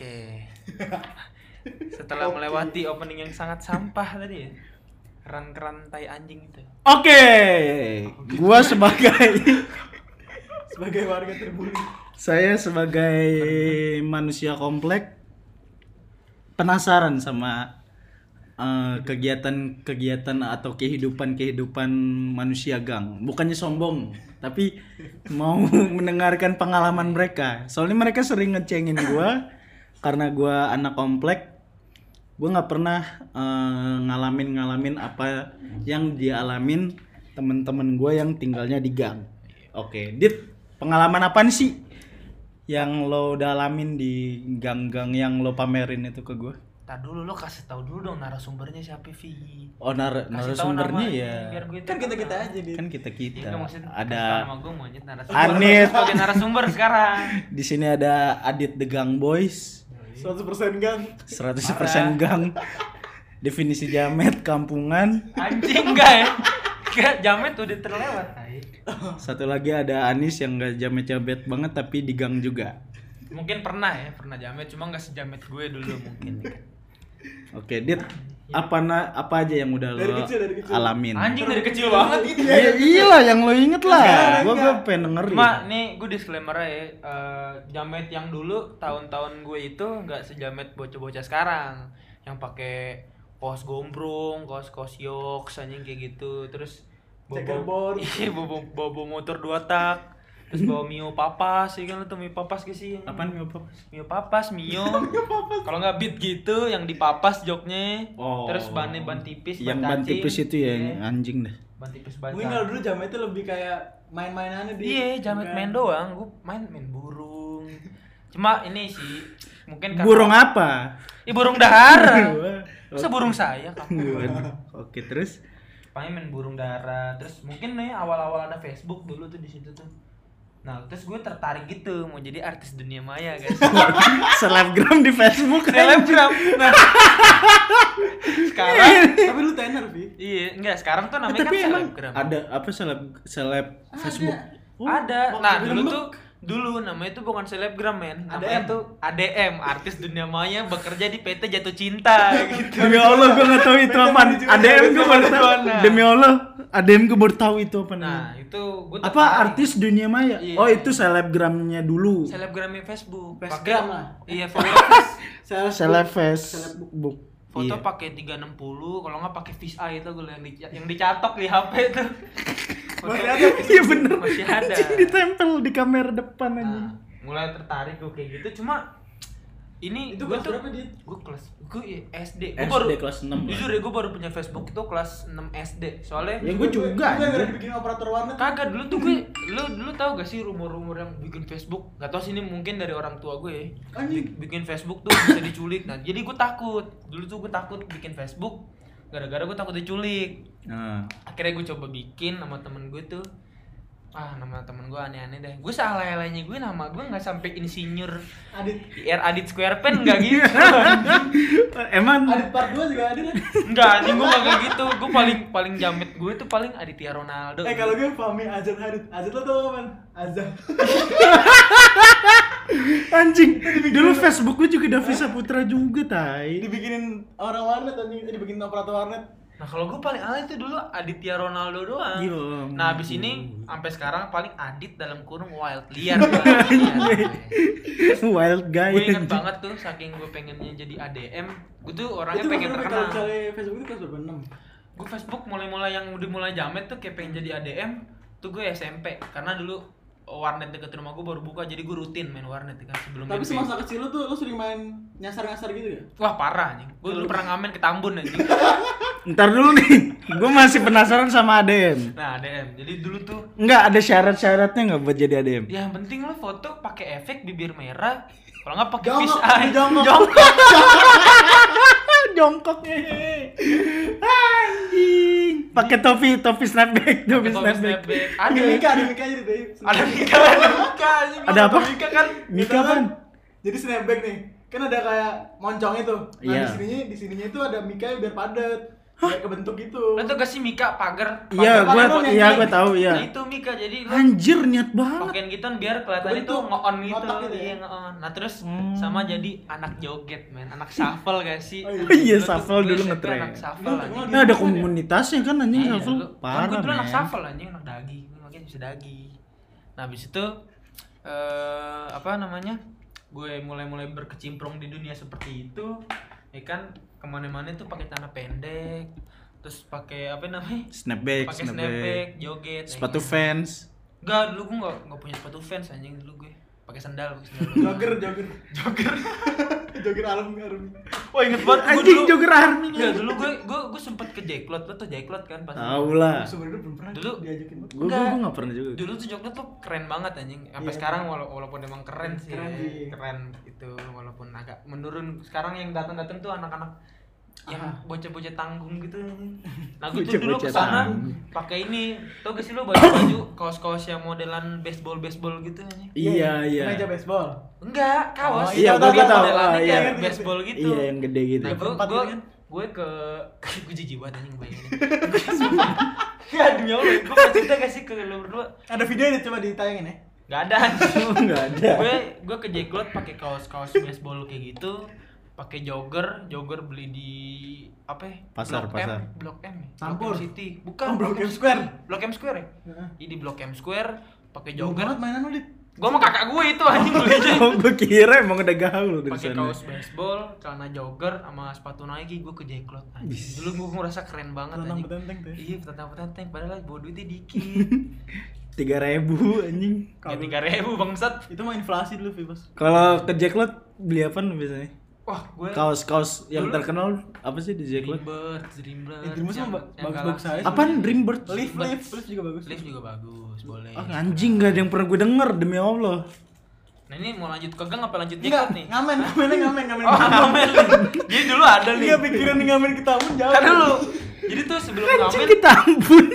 Oke. Setelah melewati opening yang sangat sampah tadi ya. Keran-keran tai anjing itu. Oke, gua sebagai sebagai warga terbully saya sebagai manusia komplek penasaran sama eh, kegiatan-kegiatan atau kehidupan-kehidupan manusia gang. Bukannya sombong, tapi mau mendengarkan pengalaman mereka. Soalnya mereka sering ngecengin gua karena gua anak komplek. Gua nggak pernah eh, ngalamin-ngalamin apa yang dialamin temen-temen gua yang tinggalnya di gang. Oke, Dit, pengalaman apa sih yang lo udah alamin di gang-gang yang lo pamerin itu ke gue? Tar dulu lo kasih tahu dulu dong narasumbernya siapa Vi. Oh nar Kasih narasumbernya ya gue kan kita kita tahu. aja di kan kita kita Iya, maksud ada gue. Anit. sebagai narasumber sekarang. di sini ada Adit the Gang Boys 100% gang 100% gang definisi jamet kampungan Anjing enggak ya? Enggak, jamet udah terlewat. Satu lagi ada Anis yang gak jamet-jamet banget tapi di gang juga Mungkin pernah ya, pernah jamet cuma enggak sejamet gue dulu mungkin. oke Dit apa na apa aja yang udah Dari lo kecil, dari kecil. alamin Anjing dari kecil banget gitu. Iya iya lah yang lo inget lah Enggak, gua enggak. gua pengen dengerin Cuma nih gue disclaimer aja ya, eh, jamet yang dulu tahun-tahun gue itu nggak sejamet bocah-bocah sekarang yang pakai kaos gombrong, kaos kaos yoks anjing kayak gitu. Terus Checkerboard. Iya, bobo bobo motor dua tak. Terus bawa Mio Papas, ya kan lu tuh Mio Papas gak sih? apaan nih apa Mio Papas, Mio. Kalau nggak beat gitu yang dipapas joknya. Oh. Terus bannya ban tipis, yang ban tipis itu ya Iya, anjing deh Ban tipis ban mungkin kalau dulu jamet itu lebih kayak main-mainannya di Iya, jamet bukan- main doang. Gue main main burung. Cuma ini sih mungkin karena burung apa Ih, burung dara. Masa burung saya kamu? Oke terus Paling main burung dara. Terus mungkin nih awal-awal ada Facebook dulu tuh di situ tuh. Nah, terus gue tertarik gitu mau jadi artis dunia maya, guys. selebgram di Facebook Selebgram. Nah. sekarang tapi lu tenar Vi iya, enggak, sekarang tuh Eh, namanya tapi kan emang selebgram. ada apa seleb seleb Facebook Oh, ada. Nah, dulu tuh dulu namanya itu bukan selebgram men. ADM. namanya tuh ADM artis dunia maya bekerja di PT jatuh cinta gitu. Demi Allah gue nggak tahu itu apa ADM gue baru tahu. Demi Allah ADM gue baru tahu itu apa nah itu gue apa artis dunia maya? Iya. oh itu selebgramnya dulu. Selebgramnya Facebook. Pakai- lah. iya followers Seleb- selebfest. Selebbook. book foto Iya. pakai 360 kalau nggak pakai fish eye itu gue yang, di, yang dicatok di HP tuh Masih ada. iya bener. Masih ada. Anjing, ditempel di kamera depan aja nah, mulai tertarik gue kayak gitu. Cuma ini Itu gue kelas tuh berapa, gue kelas gue ya SD gue SD baru kelas 6 lah. jujur ya gue baru punya Facebook itu kelas 6 SD soalnya ya gue juga Gue anjir. dibikin operator warnet. kagak dulu tuh gue lu dulu tahu gak sih rumor-rumor yang bikin Facebook? Gak tau sih ini mungkin dari orang tua gue ya. Anjing. Bikin Facebook tuh bisa diculik. Nah jadi gue takut. Dulu tuh gue takut bikin Facebook. Gara-gara gue takut diculik nah akhirnya gue coba bikin sama temen gue tuh ah nama temen gue aneh-aneh deh gue salah alanya gue nama gue nggak sampai insinyur Adit. IR Adit Square Pen nggak gitu emang Adit part 2 juga ada. nggak anjing gue nggak kayak gitu gue paling paling jamet gue tuh paling Aditya Ronaldo Eh kalau gue Fahmi Azan Hadid. Azan lo tau apa? Azan. anjing dulu Facebook gue juga Davisa Putra juga tai Dibikinin orang warnet anjing, eh, dibikinin operator warnet. Nah kalau gue paling alay itu dulu Aditya Ronaldo doang. Iya. Nah abis ini sampai sekarang paling Adit dalam kurung wild liar. gue wild guy inget anjing. banget tuh saking gue pengennya jadi ADM, gue tuh orangnya Itu pengen terkenal. Kalau cari Facebook itu kelas berapa? 6. Gue Facebook mulai-mulai yang udah mulai jamet tuh kayak pengen jadi ADM, tuh gue SMP karena dulu warnet deket rumah gue baru buka jadi gue rutin main warnet kan sebelum Tapi SMP. semasa kecil lu tuh lu sering main nyasar-nyasar gitu ya? Wah parah nih, gue dulu pernah ngamen ke Tambun anjing. ntar dulu nih gue masih penasaran sama ADM Nah ADM, jadi dulu tuh Enggak ada syarat-syaratnya nggak buat jadi ADM Ya, yang penting lo foto pakai efek bibir merah, kalau nggak pakai Jongkok, fish eye. jongkok. Jongkok. jongkok hehehe. Pakai topi topi snapback topi snapback snapback. Ada Mika, ada Mika aja deh. Ada Mika, ada Mika. Ada apa? Mika kan. Mika kan Jadi snapback nih. Kan ada kayak moncong itu. Nah, Iya. di sininya di sininya itu ada Mika biar padat. Kayak kebentuk gitu. Lo tau gak sih Mika pagar? Iya, pagar iya yang gua tahu Nah iya. itu Mika jadi lo Anjir niat banget. pakein gitu biar kelihatannya Bentuk tuh nge-on gitu. gitu ya? Iya nge-on. Nah terus Hmm. sama jadi anak joget men, anak shuffle gak sih? Oh, iya. Iya, Dulu tuh shuffle gue dulu ngetren. Anak shuffle Nah, ada komunitasnya kan anjing Iya, shuffle. Kan Parah, gue dulu anak shuffle anjing, anak dagi. Gue makanya bisa dagi. Nah, habis itu eh apa namanya? Gue mulai-mulai berkecimpung di dunia seperti itu. Ya kan ke mana-mana tuh pakai celana pendek, terus pakai apa namanya? Snapback, Pakai snapback. snapback, joget. Sepatu fans. Enggak, dulu gue enggak enggak punya sepatu fans anjing dulu gue. Pakai sandal, pakai sandal. Jogger, jogger. Jogger. Jogger alam arum. Wah, inget banget gue Anjing dulu. jogger army. Ya, dulu gue gue gue sempet ke Jacklot, lo tuh Jacklot kan pas Tahu lah. Sebenarnya belum pernah Dulu- diajakin. Enggak. gua enggak pernah juga. dulu tuh Jogja tuh keren banget anjing sampai Iya. sekarang wala- walaupun emang keren sih Keren sih. keren itu walaupun agak menurun sekarang yang datang-datang tuh anak-anak yang Ah. bocah-bocah tanggung gitu nah gue tuh dulu ke sana pakai ini tau gak sih lo baju-baju kaos-kaos yang modelan baseball baseball gitu anjing Iya, iya. Meja baseball. enggak kaos Oh, Iya, tahu, tahu. modelannya Ah, kayak iya. baseball gitu Iya, yang gede gitu. Nah, gue gue gue ke gue jijik banget anjing bayanginnya. Ya demi Allah, gue pernah cerita gak sih ke lo berdua? Ada videonya coba ditayangin ya. Gak ada. Enggak ada. gue gue ke Jacklot pakai kaos-kaos baseball kayak gitu pakai jogger jogger beli di apa ya? Pasar, Blok pasar. M, Blok M ya? Campur. Blok M City bukan Oh, Blok M Square. Blok M Square ya Heeh. Iya, di Blok M Square pakai jogger banget mainan lu, Dit. gue sama kakak gue itu anjing belinya Oh, gua kira emang udah gaul dari pakai sana. kaos baseball celana jogger sama sepatu Nike gue ke Jacklot dulu gue ngerasa keren banget Tenang anjing betenteng tuh. ya. iya petentang petenteng padahal bawa duitnya dikit Tiga ribu anjing. ya tiga ribu bangsat Itu mah inflasi dulu, Vi, Bos. Kalau ke Jacklot beli apa biasanya? Wah gue Kaos-kaos yang Dulu- terkenal apa sih di Jacklot? Dreambird, Dreambird. Eh, Dreambird yang- mah ba- yang bagus-bagus Galaxy. aja. Apaan Dreambird? Lift, lift, lift juga bagus. Lift juga bagus, boleh. Ah, anjing gak ada yang pernah gue denger demi Allah. Nah ini mau lanjut ke gang apa lanjut Enggak, jaket nih? ngamen, ngamennya ngamen, ngamen. Oh ngamen. Jadi dulu ada nih. Iya, pikiran nih ngamen ke tamu jauh. Kan dulu. Jadi tuh sebelum Anjing ngamen, kita ampun.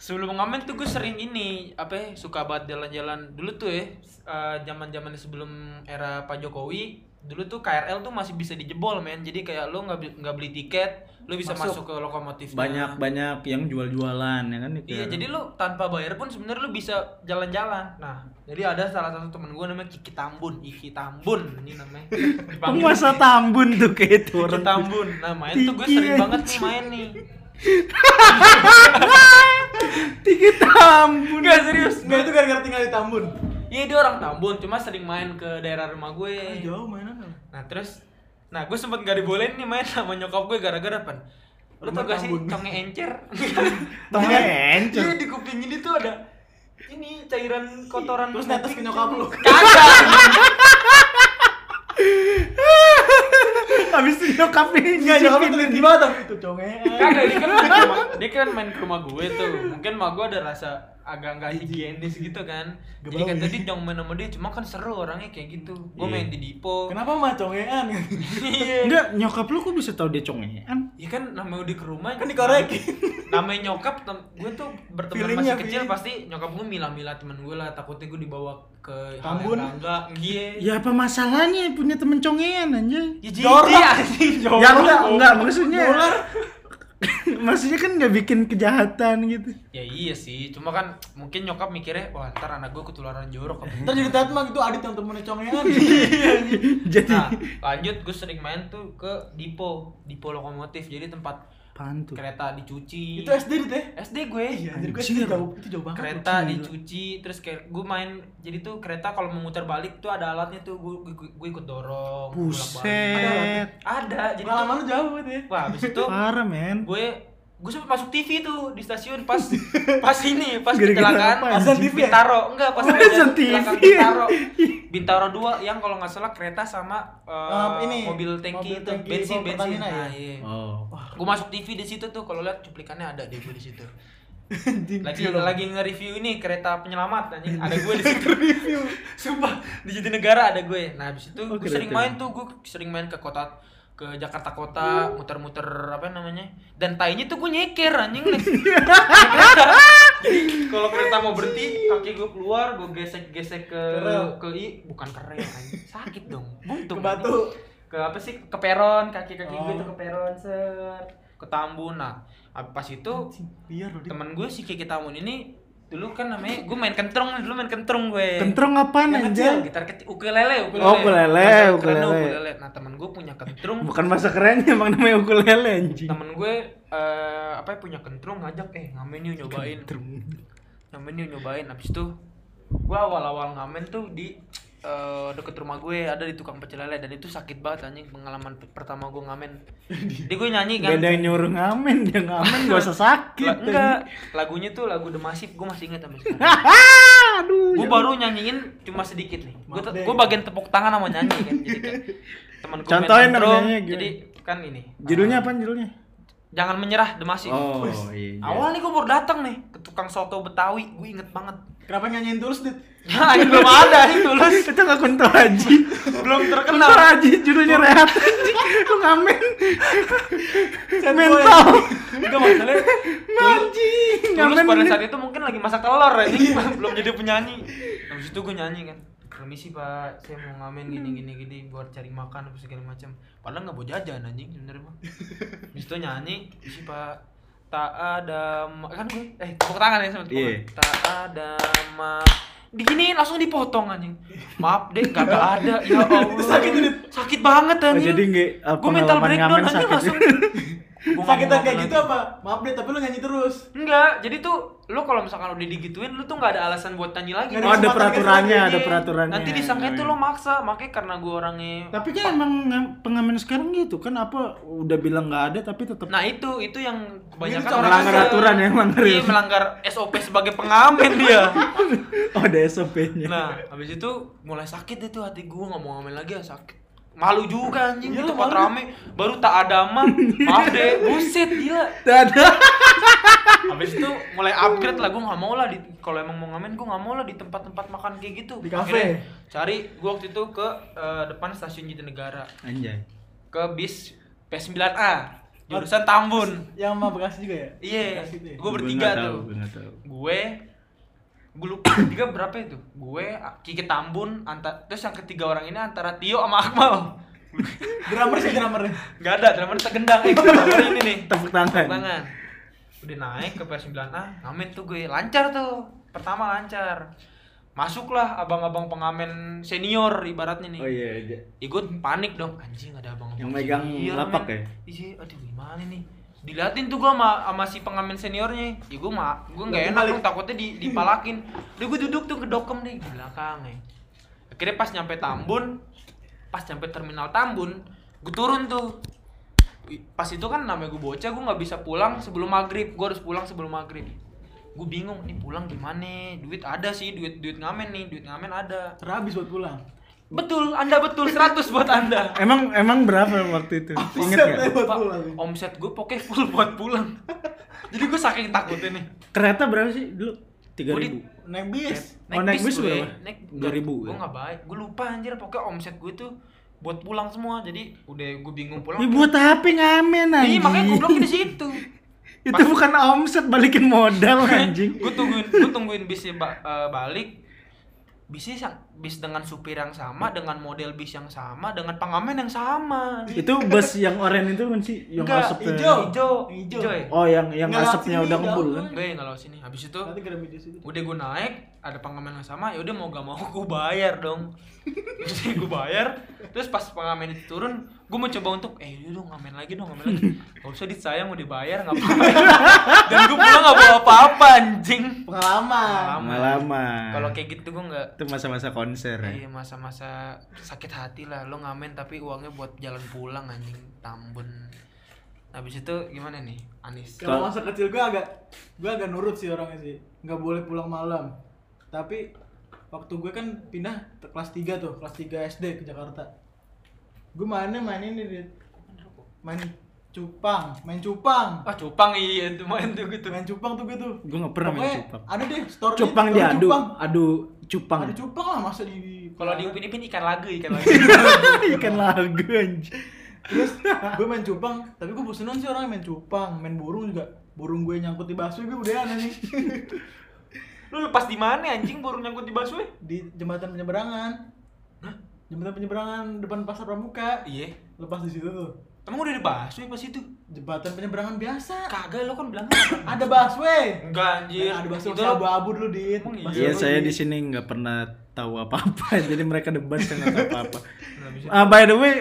sebelum ngamen tuh gue sering ini apa ya, suka banget jalan-jalan dulu tuh ya eh, zaman-zaman sebelum era Pak Jokowi dulu tuh KRL tuh masih bisa dijebol men jadi kayak lo nggak nggak beli tiket lo bisa masuk, Masuk. ke lokomotifnya banyak banyak yang jual-jualan ya kan? Iya, jadi lu tanpa bayar pun sebenarnya lu bisa jalan-jalan. Nah, jadi ada salah satu temen gue namanya Kiki Tambun, Iki Tambun ini namanya. Penguasa Tambun tuh kayak itu Kiki orang. Tambun. Nah, main tuh gue sering banget nih main nih. Tiga Tambun. Enggak serius. Enggak itu gara-gara tinggal di Tambun. Iya, dia orang Tambun, cuma sering main ke daerah rumah gue. Ah, jauh mainan. Nah, terus Nah, gue sempet gak dibolehin nih main sama nyokap gue gara-gara apa? Lu tau gak sih conge encer? Tongnya encur. Iya, di kuping ini tuh ada ini cairan kotoran Terus netes ke nyokap lu. Kagak. Habis itu nyokapnya Enggak, nyokap lu tuh gimana tapi itu congean. Kagak dia kan dia kan main ke rumah gue tuh. Mungkin mah gue ada rasa agak nggak higienis gitu kan. Gak Jadi ya? dia jangan main sama dia, cuma kan seru orangnya kayak gitu. Gue Iya. main di Dipo. Kenapa mah congean? Iya. Enggak, nyokap lu kok bisa tahu dia congean? Ya kan namanya udah ke rumah Kan dikorekin. Namanya nyokap gue tuh berteman masih kecil feeling. pasti nyokap gue milah-milah temen gue lah takutnya gue dibawa ke Tambun. enggak iya Ya apa masalahnya punya temen congean anjay? ya jorok. Ya enggak, enggak maksudnya. Maksudnya kan nggak bikin kejahatan gitu. ya iya sih cuma kan mungkin nyokap mikirnya wah ntar anak gue ketularan jorok Ntar jadi tatma gitu Adit yang temennya congean. Jadi Nah, lanjut gue sering main tuh ke Dipo, Dipo lokomotif. Jadi tempat apaan tuh? kereta dicuci. Itu SD Dit ya? SD gue. Iya, anjir gue itu jauh, itu jauh banget. Kereta Gila. dicuci, terus kayak gue main. Jadi tuh kereta kalau mau muter balik tuh ada alatnya tuh gue gue, gue ikut dorong. Buset. Ada. Jadi tuh, Pengalaman lu jauh gitu ya. wah habis itu Parah men. gue gue sempat masuk TV tuh di stasiun pas pas ini pas kecelakaan apa, Azan TV ya? Bintaro enggak pas Oh, Azan TV. Bintaro Bintaro 2 yang kalau nggak salah kereta sama eh, Eh, ini, mobil tangki mobil itu tangki bensin bensin nah, ya? iya. Oh. gue masuk TV di situ tuh kalau lihat cuplikannya ada deh gue di situ lagi lagi nge-review ini kereta penyelamat anjing ada gue di situ review sumpah di Jatinegara ada gue nah habis itu Oh, gue sering keren. main tuh gue sering main ke kota ke Jakarta kota muter-muter apa namanya? Dan tainya tuh gue nyeker anjing. Jadi kalau kereta mau berhenti kaki gue keluar gue gesek-gesek ke Kerel. ke i bukan keren anjing. Sakit dong buntung. Ke batu. ke apa sih? Ke peron kaki kaki gue Oh. tuh ke peron ser ke Tambun nah. Pas itu Biar temen gue si Kiki Tambun ini dulu kan namanya gue main kentrung nih, dulu main kentrung gue. Kentrong Yang kecil, anjay? gitar kecil ukulele ukulele Oh, ukulele, ukulele. ukulele. nah temen gue punya kentrung Bukan masa kerennya emang namanya ukulele anjing. temen gue eh apa ya, punya kentrung ngajak eh ngamen yuk nyobain. Ngamen yuk nyobain. Habis itu gue awal-awal ngamen tuh di eh, deket rumah gue ada di tukang pecel lele dan itu sakit banget anjing pengalaman pe- pertama gue ngamen. Jadi gue nyanyi kan. Gak ada yang nyuruh ngamen, dia ngamen gak usah sakit. La- enggak. lagunya tuh lagu The Massive gue masih ingat sampai sekarang. Aduh. gue baru nyanyiin cuma sedikit nih. Gue bagian tepuk tangan sama nyanyi kan. Jadi kayak teman gue main Contohin gimana? jadi kan ini. Judulnya apa judulnya? Jangan menyerah The Massive Oh, Wih, iya. awal nih gue baru datang nih ke tukang soto Betawi gue inget banget Kenapa nyanyiin tulus, Dit? ya ini belum ada ini tulus Kita gak kunto haji. belum Kunto terkenal haji judulnya rehat. Lu ngamen. Mental. enggak masalahnya Anjing. Tulus pada saat itu mungkin lagi masak telur ya, ini belum jadi penyanyi. Habis itu gue nyanyi kan. Permisi pak, saya mau ngamen gini gini gini buat cari makan apa segala macam. Padahal nggak mau jajan anjing sebenernya mah. Habis itu nyanyi, isi pak tak ada kan gue eh tepuk tangan ya sama tangan. tak ada ma diginiin langsung dipotong anjing. Maaf deh kagak ada. Ya allah. Sakit, sakit banget Oh, anjing jadi nggak uh, gue mental breakdown anjing langsung Gua Sakitan kayak gitu apa? Maaf deh, tapi lu nyanyi terus. Enggak, jadi tuh lu kalau misalkan udah digituin lu tuh nggak ada alasan buat nyanyi lagi. Oh, ada peraturannya, ada Iya. peraturannya. Nanti disangka tuh lu maksa, makanya karena gua orangnya Tapi kan emang ngam- pengamen sekarang gitu kan apa udah bilang nggak ada tapi tetap Nah itu itu yang kebanyakan Itu orang melanggar aturan ya, melanggar Iya, melanggar SOP sebagai pengamen dia. oh ada SOP-nya. Nah, habis itu mulai sakit deh tuh hati gua nggak mau ngamen lagi ya sakit. Malu juga anjing Iya, itu tempat rame baru tak ada mah maaf deh buset gila Tidak ada. habis itu mulai upgrade lah gue nggak mau lah di kalau emang mau ngamen gue nggak mau lah di tempat-tempat makan kayak gitu Di kafe. Akhirnya cari gue waktu itu ke eh, depan stasiun Jatinegara Anjay. ke bis P9A jurusan Tambun Yang sama Bekasi juga ya? iya itu ya? gue bertiga tuh Gue. Gue lupa bertiga berapa itu? Gue Kiki Tambun antar terus yang ketiga orang ini antara Tio sama Akmal. Drummer sih drummernya. nggak ada drummer tegendang eh drummer ini nih. Tepuk tangan. Tepuk tangan. Udah naik ke PS9A ngamen tuh gue. Lancar tuh. Pertama lancar. Masuklah abang-abang pengamen senior ibaratnya nih. Oh iya, iya. ikut panik dong. Anjing ada abang Yang megang lapak ya? iya aduh gimana nih diliatin tuh gua sama, sama si pengamen seniornya. Ya gua mah gua nggak enak dong takutnya di, dipalakin. Udah gua duduk tuh kedokem deh di belakang ya. Akhirnya pas nyampe Tambun pas nyampe terminal Tambun gua turun tuh. Pas itu kan namanya gua bocah gua nggak bisa pulang sebelum maghrib. Gua harus pulang sebelum maghrib. Gue bingung nih pulang gimana? Duit ada sih duit duit ngamen nih duit ngamen ada. Terhabis buat pulang. Betul, Anda betul 100 buat Anda. Emang emang berapa waktu itu? Ingat Buset, nggak? buat Pak, pulang. omset gue pokoknya full buat pulang. Jadi gue saking takutnya nih. Kereta berapa sih dulu? Tiga Gua ribu. di- Naik bis. Oh, naik bis gue, berapa? Naik 2000 Gue ya? nggak baik. Gue lupa anjir pokoknya omset gue tuh buat pulang semua. Jadi udah gue bingung pulang. Ya buat apa ngamen Iya, anjing? makanya gue blok di situ. Itu bukan omset balikin modal anjing. gue tungguin gue tungguin bisnya ba- eh, balik. Bisnya sang- bis dengan supir yang sama, dengan model bis yang sama, dengan pengamen yang sama. itu bus yang oranye itu kan sih yang Enggak, asapnya. hijau. hijau, Hijau. hijau ya? Oh, yang yang Ngelewat asapnya udah ngebul kan? Gue yang nggak sini. Habis itu udah gue naik ada pengamen yang sama ya udah mau gak mau gue bayar dong terus gue bayar terus pas pengamen itu turun gue mau coba untuk eh yaudah dong ngamen lagi dong ngamen lagi gak usah disayang mau dibayar nggak apa-apa dan gue pulang gak bawa apa-apa anjing Pengalaman. Pengalaman. kalau kayak gitu gue nggak itu masa-masa konser ya. iya masa-masa sakit hati lah lo ngamen tapi uangnya buat jalan pulang anjing tambun habis itu gimana nih Anis Kalau masa kecil gue agak gue agak nurut sih orangnya sih. Nggak boleh pulang malam. Tapi waktu gue kan pindah ke kelas 3 tuh, kelas 3 SD ke Jakarta. Gue mainnya main ini. Main cupang, main cupang. ah cupang iya itu main tuh gitu Main cupang tuh gue tuh. Gue nggak pernah main Pokoknya cupang. Ada deh store Cupang diadu, adu cupang. Ada cupang lah masa di kalau di Upin Ipin ikan lagu ikan lagu Ikan lagu anjing. Terus gue main cupang, tapi gue bosenan sih orangnya main cupang, main burung juga. Burung gue nyangkut di bakso gue udah aneh nih. Lu pas di mana anjing baru nyangkut di busway? di jembatan penyeberangan. Jembatan penyeberangan depan pasar pramuka. Iya. Lepas di situ tuh. Emang udah dibahas weh pas itu? Jembatan penyeberangan biasa. Kagak lo kan bilang? Ada busway. Enggak anjir. Nah, ada busway Itu lo- abu-abu dulu, Dit. Emang iya? Busway Iya saya di sini nggak pernah tahu apa-apa jadi mereka debat saya nggak tahu apa-apa. Ah by the way,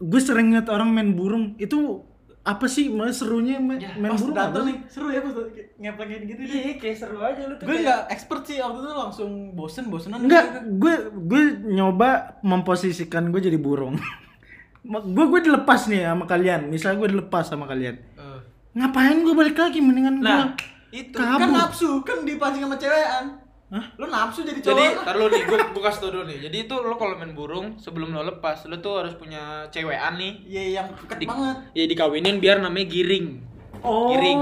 gue sering ngeliat orang main burung itu apa sih mas serunya main, Ya, main Pas burung apa nih, seru ya pas ngeplekin gitu deh. Iya, kayak seru aja lu tuh. Gue kayak- nggak expert sih waktu itu langsung bosen bosenan. Enggak, gue gue nyoba memposisikan gue jadi burung. gue gue dilepas nih sama kalian. Misalnya gue dilepas sama kalian. Eh. Ngapain gue balik lagi mendingan gue Nah, itu kabur. Kan nafsu, kan dipancing sama cewekan. Hah? Lu nafsu jadi Jadi, cowok. tar lu nih, gua, gua kasih tau dulu nih. Jadi itu lo kalau main burung sebelum lo lepas, lo tuh harus punya cewekan nih. Iya yang deket Di- banget. Ya dikawinin biar namanya giring. Oh, giring.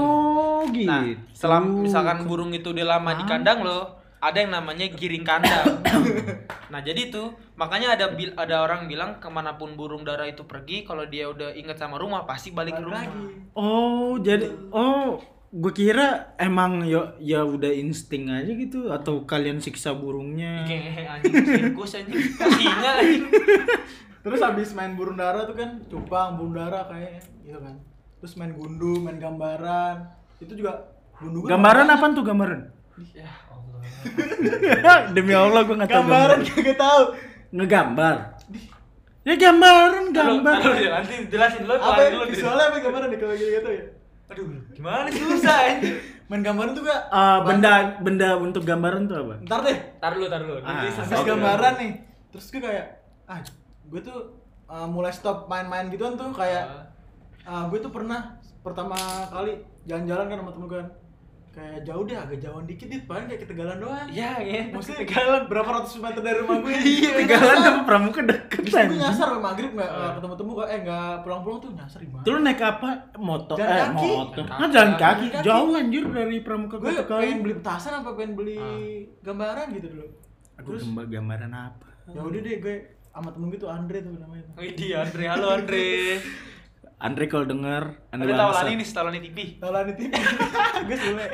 gitu. Nah, setelah misalkan burung itu udah lama di kandang lo, ada yang namanya giring kandang. nah, jadi tuh makanya ada bil- ada orang bilang ke mana pun burung dara itu pergi, kalau dia udah inget sama rumah pasti balik ke rumah. Lagi. Oh, jadi oh, gue kira emang ya ya udah insting aja gitu atau kalian siksa burungnya. Kayak anjing sirkus anjing, singa anjing. Terus habis main burung dara tuh kan cupang, burung dara kayaknya gitu kan. Terus main gundu, main gambaran. Itu juga gundu kan Gambaran apa tuh gambaran? Ya Allah. Demi Allah gue nggak tahu Gambaran kagak tahu. Ngegambar. Ya gambaran, gambar. Aduh, aduh, nanti jelasin dulu, Apa ya? dulu. Visualnya apa gambaran deh kalau gitu ya? Aduh, gimana sih susah anjing. Main gambaran tuh gak? Ah, benda benda untuk gambaran tuh apa? Ntar deh. Tar dulu, tar dulu. Ah, Nanti Habis selesai. gambaran nih. Terus gue kayak ah gue tuh uh, mulai stop main-main gituan tuh kayak uh, gue tuh pernah pertama kali jalan-jalan kan sama temen gue kan. Kayak jauh deh, agak jauhan dikit dit, paling kayak ketegalan doang. Ya, ya. Maksudnya tegalan berapa ratus meter dari rumah gue Iya, Tegalan sama pramuka deket Terus gue nyasar sampai maghrib nggak nggak ketemu-temu kok, eh nggak pulang-pulang tuh nyasar gimana? Tuh lu naik apa? Motor. Jalan eh, kaki. motor. Jalan Ah, kaki. jalan kaki. Jalan kaki. Jauh anjir dari pramuka gue pengen beli petasan apa pengen beli Ah. gambaran gitu dulu. Aduh, Terus gambar gambaran apa? ya udah deh gue sama temen gue tuh Andre tuh namanya. Wih, dia Andre. Halo Andre. Andre kalau denger Andre. Lani nih, setelah Lani TV. Talan itu gue sule.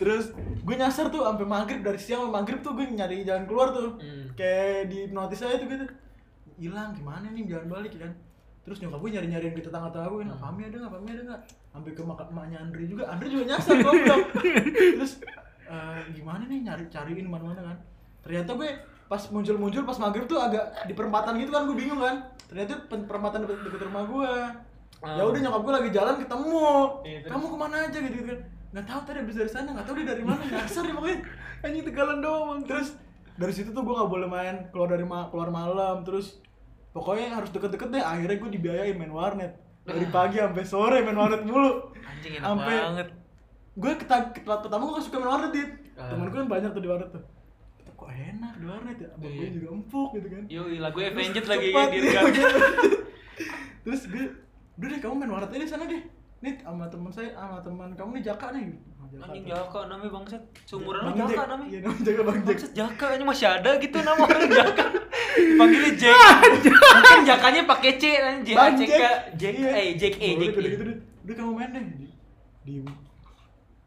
Terus gue nyasar tuh sampai maghrib dari siang sampai maghrib tuh gue nyari jalan keluar tuh. Hmm. Kayak di notis aja tuh gitu. Hilang gimana nih jalan balik ya kan. Terus nyokap gue nyari-nyariin ke tetangga-tetangga gue, nah, Pami ada nggak? Pami ada nggak? Sampai ke mak maknya Andre juga, Andre juga nyasar goblok. Terus eh, gimana nih nyari cariin mana-mana kan? Ternyata gue pas muncul-muncul pas maghrib tuh agak di perempatan gitu kan gue bingung kan. Ternyata perempatan deket, deket rumah gue. Ya udah nyokap gue lagi jalan ketemu. Terus? Kamu ke mana aja gitu, gitu kan? Nggak tahu tadi habis dari sana, nggak tahu dia dari mana nyasar dia pokoknya. Anjing tegalan doang. Terus dari situ tuh gue nggak boleh main keluar dari ma keluar malam terus pokoknya harus deket-deket deh akhirnya gue dibiayain main warnet dari pagi sampai sore main warnet mulu Anjing enak Sampai banget. gue ketat pertama gue suka main warnet dit Ah. temen gue kan banyak tuh di warnet tuh kok enak di warnet ya abang gue Iya. juga empuk gitu kan Yoi, lagu Avenged lagi cepat, di iya, terus gue udah deh kamu main warnet aja di sana deh nih sama teman saya sama teman kamu nih Jaka nih Anjing. Jaka namanya bangsat. Seumuran lu Jaka namanya. iya namanya Jaka bang Bangsat Jaka ini masih ada gitu nama orang Jaka. Panggilnya Jack. Mungkin Jakanya pakai C kan J A C K Jack. Iya. eh Jack E Jack udah E. gitu udah kamu main deh di,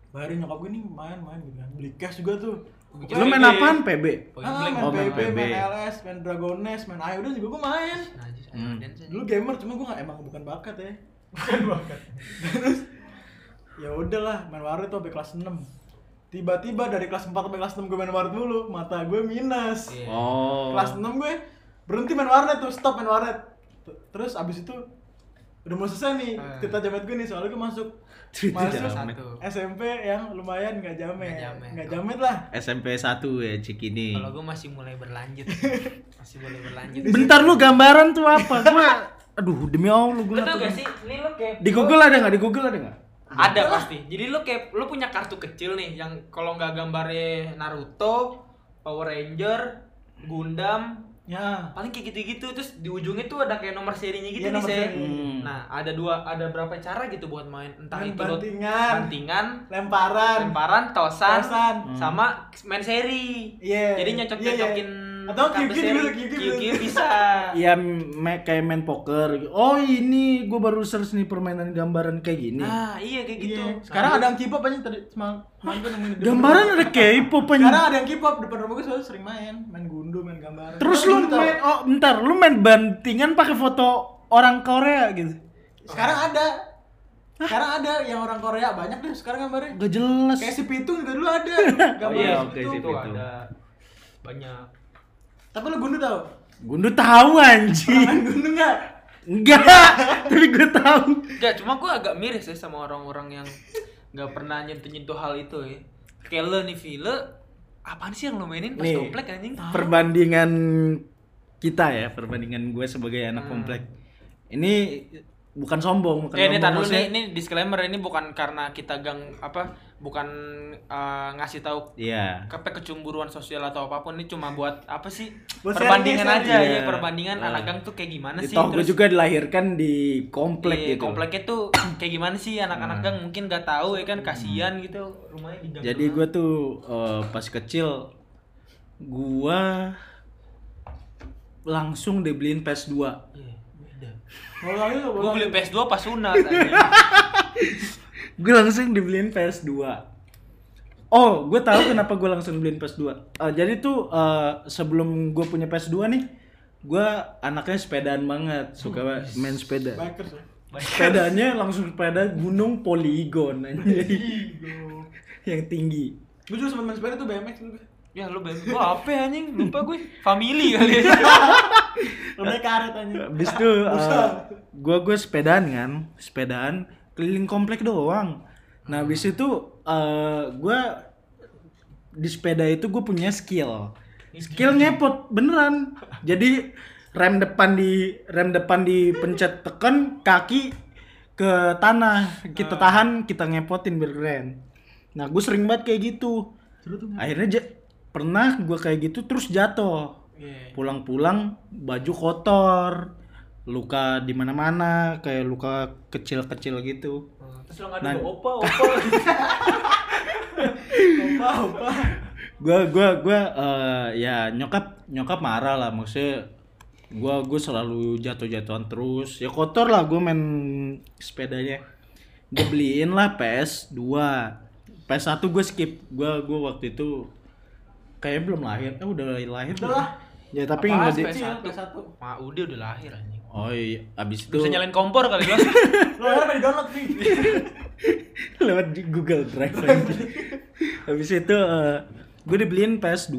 bayarin nyokap gue nih main main gitu kan beli cash juga tuh Lu main apaan PB? Point ah, main Oh, main PB, PB. main LS, main Dragones, main Ayo juga gue main Najis, Hmm. dulu gamer cuma gue gak emang bukan bakat ya bukan bakat terus ya udahlah main warnet tuh sampai kelas 6 tiba-tiba dari kelas 4 sampai kelas 6 gue main warnet dulu mata gue minus Iya. Oh. kelas 6 gue berhenti main warnet tuh stop main warnet terus abis itu udah mau selesai nih Hmm. cerita jamet gue nih soalnya gue masuk masuk jamet. Satu. SMP yang lumayan nggak jamet Nggak jamet. nggak jamet lah SMP 1 ya Cikini. Kalau gue masih mulai berlanjut. masih boleh berlanjut. Bentar lu gambaran tuh apa? Gua aduh demi Allah tau tahu. gak sih? Ini lu kayak Di Google ada nggak? Di Google ada nggak? Ada pasti. Jadi lu kayak lu punya kartu kecil nih yang kalau nggak gambarnya Naruto, Power Ranger, Gundam, ya paling kayak gitu-gitu terus di ujungnya tuh ada kayak nomor serinya gitu Iya, nih seri. Hmm. Nah, ada dua ada berapa cara gitu buat main entah Main itu bantingan. bantingan, lemparan lemparan, tosan, Tosan. sama main seri. Iya. Jadi nyocok-nyocokin Iya, Atau seri. juga, QQ bisa. ya me- kayak main poker oh ini gue baru search nih permainan gambaran kayak gini Nah, iya kayak gitu. Iya. Sekarang ada yang K-pop aja tadi semalam gambaran ada K-pop Sekarang anjing. ada yang K-pop depan rumah gue selalu sering main, main gundu, main gambar. terus lu main oh bentar lu main bantingan pakai foto orang Korea gitu Sekarang ada. Sekarang ada yang orang Korea banyak deh sekarang gambarnya. gak jelas Kayak si Pitung juga dulu ada Oh gambar iya, si oke Pitung. ada banyak. Tapi lu gundu tau? gundu tahu anjing Main gundu enggak? enggak tapi gue tahu Enggak, cuma gua agak miris ya sama orang-orang yang nggak pernah nyentuh-nyentuh hal itu ya. Kayak lo nih, Vile, apaan sih yang lo mainin pas Nih. komplek anjing? perbandingan kita ya perbandingan gue sebagai anak komplek ini bukan sombong bukan Eh, ini sombong, nih, ini disclaimer ini bukan karena kita gang apa, bukan eh, ngasih tahu iya kepe kecemburuan sosial atau apa pun ini cuma buat apa sih Buat perbandingan aja sharing. ya Iya. perbandingan Ah. anak gang tuh kayak gimana sih Toh gue juga dilahirkan di komplek di gitu. kompleknya tuh kayak gimana sih anak-anak gang mungkin gak tahu ya kan kasihan gitu rumahnya di gang Jadi gue tuh eh, pas kecil gua langsung dibeliin PS2. Iya, beda. Kalau lagi lu Gue beli PS2 pas sunat. Gue langsung dibeliin PS2. Oh, gue tahu kenapa gue langsung beliin PS2. Eh, jadi tuh eh, sebelum gue punya PS2 nih, gue anaknya sepedaan banget, suka main sepeda. bikers ya. Sepedanya langsung sepeda gunung poligon yang tinggi. Gue juga sempet main sepeda tuh BMX dulu. Ya lu beli gua apa ya, anjing? Lupa gue. Family kali ya. Lu naik karet aja. Habis itu eh, gua gue sepedaan kan, sepedaan keliling komplek doang. Nah, habis itu eh, gua di sepeda itu gue punya skill. Skill ngepot beneran. Jadi rem depan di rem depan dipencet tekan kaki ke tanah kita tahan kita ngepotin biar keren. Nah gue sering banget kayak gitu. Akhirnya pernah gue kayak gitu terus jatuh Iya. pulang-pulang baju kotor luka di mana-mana kayak luka kecil-kecil gitu Terus lo ngadu Nah. opa, opa. Opa, opa. gua gua gua eh, ya nyokap nyokap marah lah maksudnya gua gua selalu jatuh-jatuhan terus ya kotor lah gua main sepedanya dia beliin lah PS 2 PS 1 gue skip gua gua waktu itu kayak belum lahir eh udah lahir Udah lah. ya tapi nggak di Kecil, PS1. PS1. Ma udah udah lahir anjing. oh iya abis itu Bisa nyalain kompor kali lo. Lu akhirnya di download nih. lewat di Google Drive aja. Habis itu gue dibeliin PS2.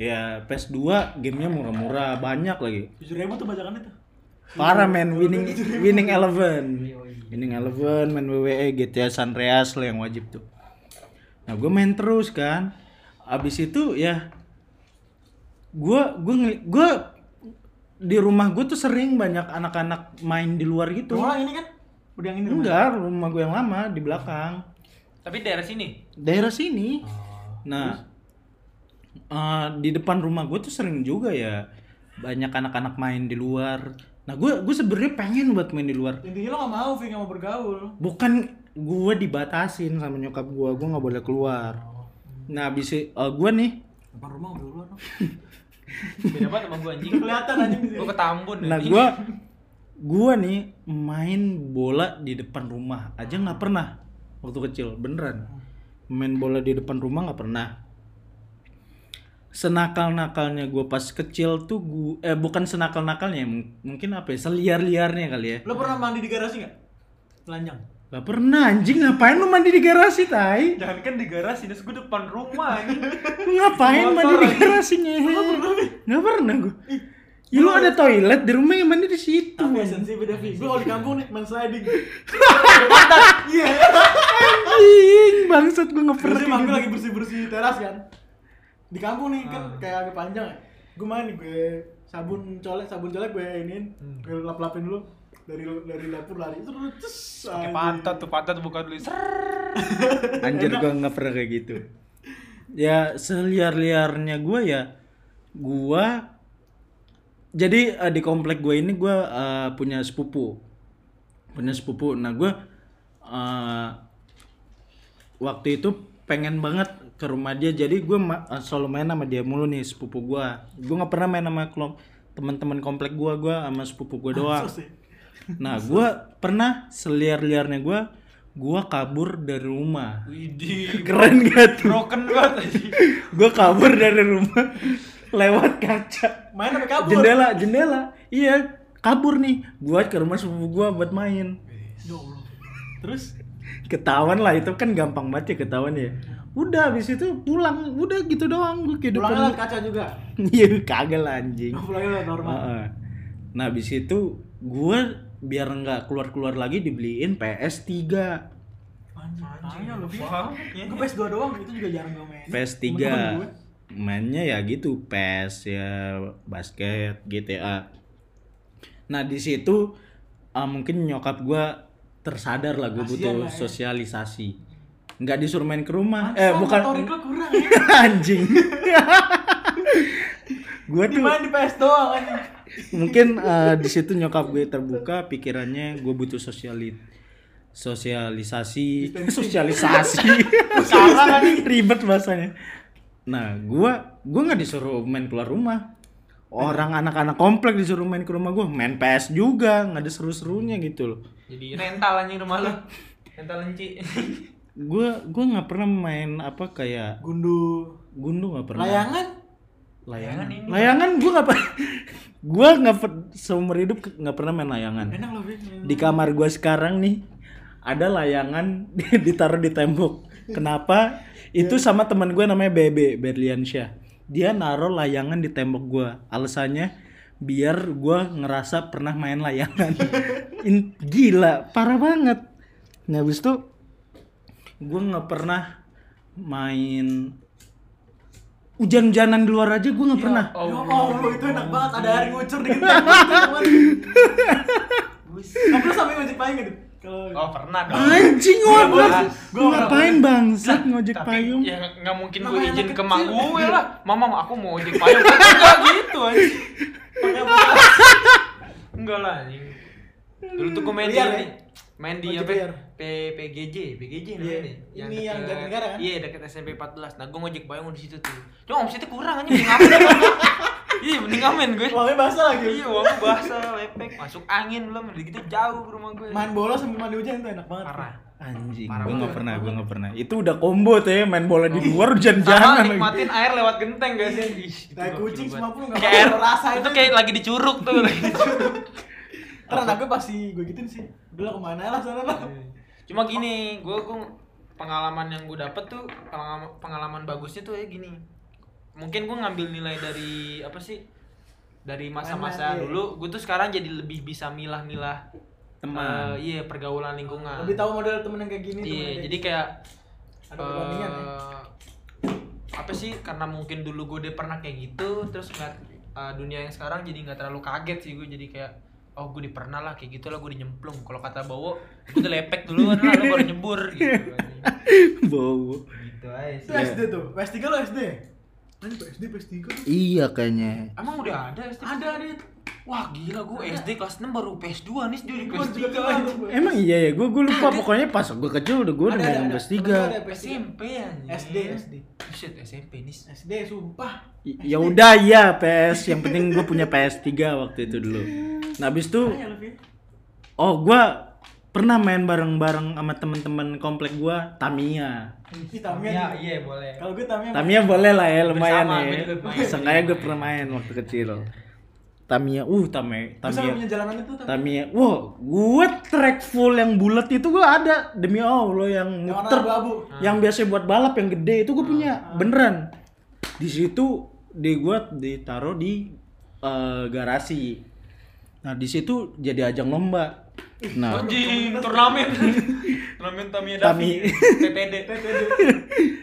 Ya PS2 gamenya murah-murah banyak lagi. Tujuh ribu tuh bajakannya tuh. Parah men winning winning eleven. Winning eleven main WWE GTA San Andreas lah yang wajib tuh. Nah gue main terus kan. Abis itu ya gue gue gue di rumah gue tuh sering banyak anak-anak main di luar gitu. Rumah ini kan? Udah yang ini rumah. Enggak, rumah gue yang lama di belakang. Tapi daerah sini. daerah sini. Oh. Nah, eh, di depan rumah gue tuh sering juga ya banyak anak-anak main di luar. Nah, gue gue sebenarnya pengen buat main di luar. Intinya lo gak mau, Vi, gak mau bergaul. Bukan gue dibatasin sama nyokap gue, gue nggak boleh keluar. Nah, habis itu, eh, gue nih, Depan rumah udah dong. Beda banget sama gua anjing. Kelihatan anjing di sini. Gua ketambun nah gue gue nih main bola di depan rumah aja nggak pernah waktu kecil beneran main bola di depan rumah nggak pernah senakal nakalnya gue pas kecil tuh gue eh bukan senakal nakalnya mungkin apa ya seliar liarnya kali ya Lo pernah mandi di garasi gak? Telanjang. Gak pernah anjing ngapain lu mandi di garasi tai Jangan kan di garasi, ini gua depan rumah anjing. Lu ngapain mandi di garasi ngehe nggak pernah gue ya lu ada toilet di rumah yang mandi di situ Tapi esensi beda, Vi. Gue kalau di kampung nih, main sliding. Iya. anjing bangsat gue pernah kayak gue lagi bersih-bersih teras kan. Di kampung nih kan kayak agak panjang ya. Gue main nih, gue sabun colek, sabun colek gue iniin. Gue lap-lapin dulu dari dari dapur lari terus terus Pakai pantat tuh, pantat buka dulu. Anjir gua nggak pernah kayak gitu. Ya seliar-liarnya gua ya gua jadi eh, di komplek gue ini gua eh, punya sepupu. Punya sepupu. Nah, gua eh, waktu itu pengen banget ke rumah dia jadi gue selalu main sama dia mulu nih sepupu gue gue nggak pernah main sama kelom teman-teman komplek gue gue sama sepupu gue doang Sus, ya. Nah gue pernah seliar-liarnya gue gue kabur dari rumah. Widih, keren gak tuh? broken banget gue kabur dari rumah lewat kaca. Main sampai kabur. jendela jendela. Iya kabur nih. Buat ke rumah sepupu gue buat main. Ya Allah. Terus? Ketahuan lah itu kan gampang banget ya ketahuan ya. Udah habis itu pulang. Udah gitu doang gue kehidupan pulangnya lewat kaca juga. iya kagak lah anjing. Pulangnya lewat normal. Heeh. nah habis itu gue biar nggak keluar keluar lagi dibeliin PS 3 Anjing, Bi. paham. Gue PS2 doang, itu juga jarang gue main. PS 3 mainnya ya gitu PES ya basket GTA nah di situ ah, mungkin nyokap gue tersadar lah gue butuh lah ya. sosialisasi nggak disuruh main ke rumah eh Masa bukan motorik lo kurang ya. anjing gue Di tuh main di PS doang anjing. Mungkin eh, di situ nyokap gue terbuka pikirannya gue butuh sosiali sosialisasi. Sosialisasi. Salah nih ribet bahasanya. Nah gue gue nggak disuruh main keluar rumah. Orang anak-anak komplek disuruh main ke rumah gue main PS juga nggak ada seru-serunya gitu loh. Jadi rental anjing rumah lu. Rental lenci. gue gue nggak pernah main apa kayak Gundu. gundu nggak pernah. Layangan. Layangan ini. layangan gue nggak pernah gue nggak seumur hidup nggak pernah main layangan Enak loh, di kamar gue sekarang nih ada layangan ditaruh di tembok. Kenapa? Itu sama teman gue namanya Bebe Berliansyah. Dia naruh layangan di tembok gue. Alasannya biar gue ngerasa pernah main layangan. In- gila, parah banget. Nah, habis itu gue nggak pernah main hujan-hujanan di luar aja gue nggak pernah. Ya Allah, itu enak banget. Ada air ngucur di genteng. Kamu lu sampai ngojek payung gitu? Oh pernah dong. Anjing Gua gua nggak- gua nggak ngapain bangsat ngojek Tapi payung? ya nggak mungkin gue izin ke mak gue lah. Mama aku mau ojek payung. Enggak gitu anjing. Enggak lah anjing. Dulu tuh gue main di ya? Main di apa? Liar. P PGJ, PGJ Iya, namanya nih. ini yang Jatinegara kan? Iya, dekat SMP 14. Nah, gue ngojek payung di situ tuh. Cuma omsetnya kurang anjing, mending ngamen. Iya, mending ngamen gue. Uangnya basah lagi. Iya, uangnya basah, lepek, masuk angin belum, udah gitu jauh ke rumah gue. Main bola sambil mandi hujan itu enak banget. Parah. Anjing, Parah banget. nggak pernah, gua nggak pernah. Itu udah combo tuh ya, main bola di luar Sama hujan-hujanan lagi. nikmatin air lewat genteng guys ya. Ih, gak kucing semua pun nggak Kayak bakal air- rasa itu itu. kayak lagi dicuruk tuh lagi dicuruk. Karena gue pasti gue gituin sih. Udah lah ke mana lah sana lah. Cuma gini, gue gue pengalaman yang gue dapet tuh pengalaman, pengalaman bagusnya tuh ya gini. Mungkin gue ngambil nilai dari apa sih? Dari masa-masa iya. dulu, gue tuh sekarang jadi lebih bisa milah-milah Teman. eh, iya pergaulan lingkungan. Lebih tahu model temen yang kayak gini. Iya, kayak jadi kayak Ada perbandingan ya? eh, apa sih? Karena mungkin dulu gue udah pernah kayak gitu, terus nggak eh, dunia yang sekarang jadi nggak terlalu kaget sih gue jadi kayak oh gue di pernah lah kayak gitu lah gue dinyemplung kalau kata bawo gue udah lepek dulu kan lah lu baru nyebur gitu Bau. gitu aja Itu sih SD tuh. PS3 lo SD. Ini PSD PS3 tuh. Iya kayaknya. emang udah ada SD Ada ada. wah gila gue SD kelas 6 baru PS2 nih dia di Gua PS3 juga kelas tuh. Emang iya ya, gua gua lupa pokoknya pas gua kecil udah gua udah main ada. PS Temen gua ada 3. PS3. SMP anjing SD SD. Buset SMP nih SD sumpah. Ya udah ya PS, yang penting gua punya PS 3 waktu itu dulu. Nah, habis itu oh gua pernah main bareng-bareng sama teman-teman komplek gua Tamiya. Ih, Tamiya. iya boleh Kalau gue Tamiya. Tamiya boleh lah ya lumayan ya. gue. Seenggaknya gue pernah main waktu kecil. Tamiya, uh Tamiya, Bisa Tamiya, punya jalanan itu Tamiya. Tamiya. Wah, gue track full yang bulat itu gue ada demi Allah yang muter, yang biasa buat balap yang gede itu gue punya beneran. Di situ di gue ditaruh di eh, garasi. Nah di situ jadi ajang lomba. Nah anjing turnamen turnamen Tamiya Tami. Davi TTD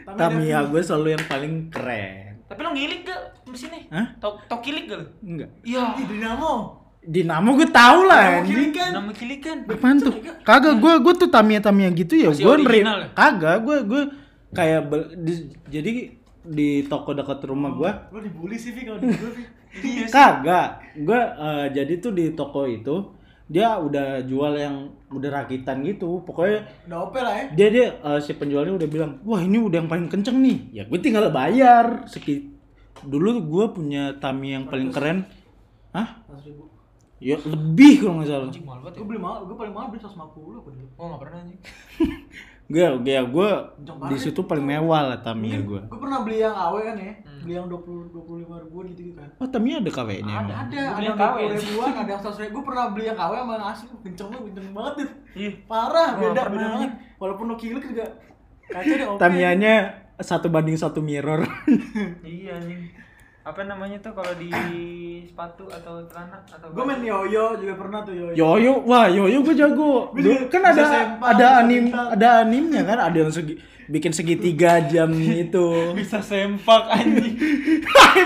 Tamiya gue selalu yang paling keren. tapi lo ngilik gak di sini Hah? tau tau kilik gak lo Enggak. iya Ih, Dinamo. Dinamo gue tau lah Dinamo anjing. kiri kan. nama kilik kan Apaan tuh? Kagak gue gue tuh Tamiya Tamiya gitu ya. Masih Gue original ya? kagak gue gue kayak di- jadi di toko dekat rumah gue Lo dibully sih, Vi, kalau dibully, Vi. iya sih kagak gue eh, jadi tuh di toko itu dia udah jual yang udah rakitan gitu pokoknya Udah ope lah ya. dia dia eh, si penjualnya udah bilang wah ini udah yang paling kenceng nih ya gue tinggal bayar Seki dulu gue punya Tamiya yang paling keren Hah? 100 ribu. ya lebih kalau nggak salah Anjing mahal banget ya. Gue beli mahal, gue paling mahal beli 150 apa dulu. Oh enggak pernah anjing. gue ya gue di situ paling mewah lah Tamiya gue Gue pernah beli yang AW kan ya, beli yang 20 25 ribuan gitu gitu kan. oh Tamiya ada KW nya Ada, ada, ada yang KW. 20 ribuan, ada yang 100 ribu. Gue pernah beli yang KW sama yang asli, kenceng banget, kenceng banget. Ih. Parah, beda, beda banget. Walaupun lo kilik juga kaca deh ope. Tamiya-nya satu banding satu mirror Iya anjing. Apa namanya tuh kalau di sepatu atau celana atau Gue main yoyo juga pernah tuh yoyo. Yoyo, wah Yoyo gue jago. Gua Dulu juga kan ada ada anim bintang. ada animnya kan, ada yang segi, bikin segitiga jam itu. bisa sempak anjing.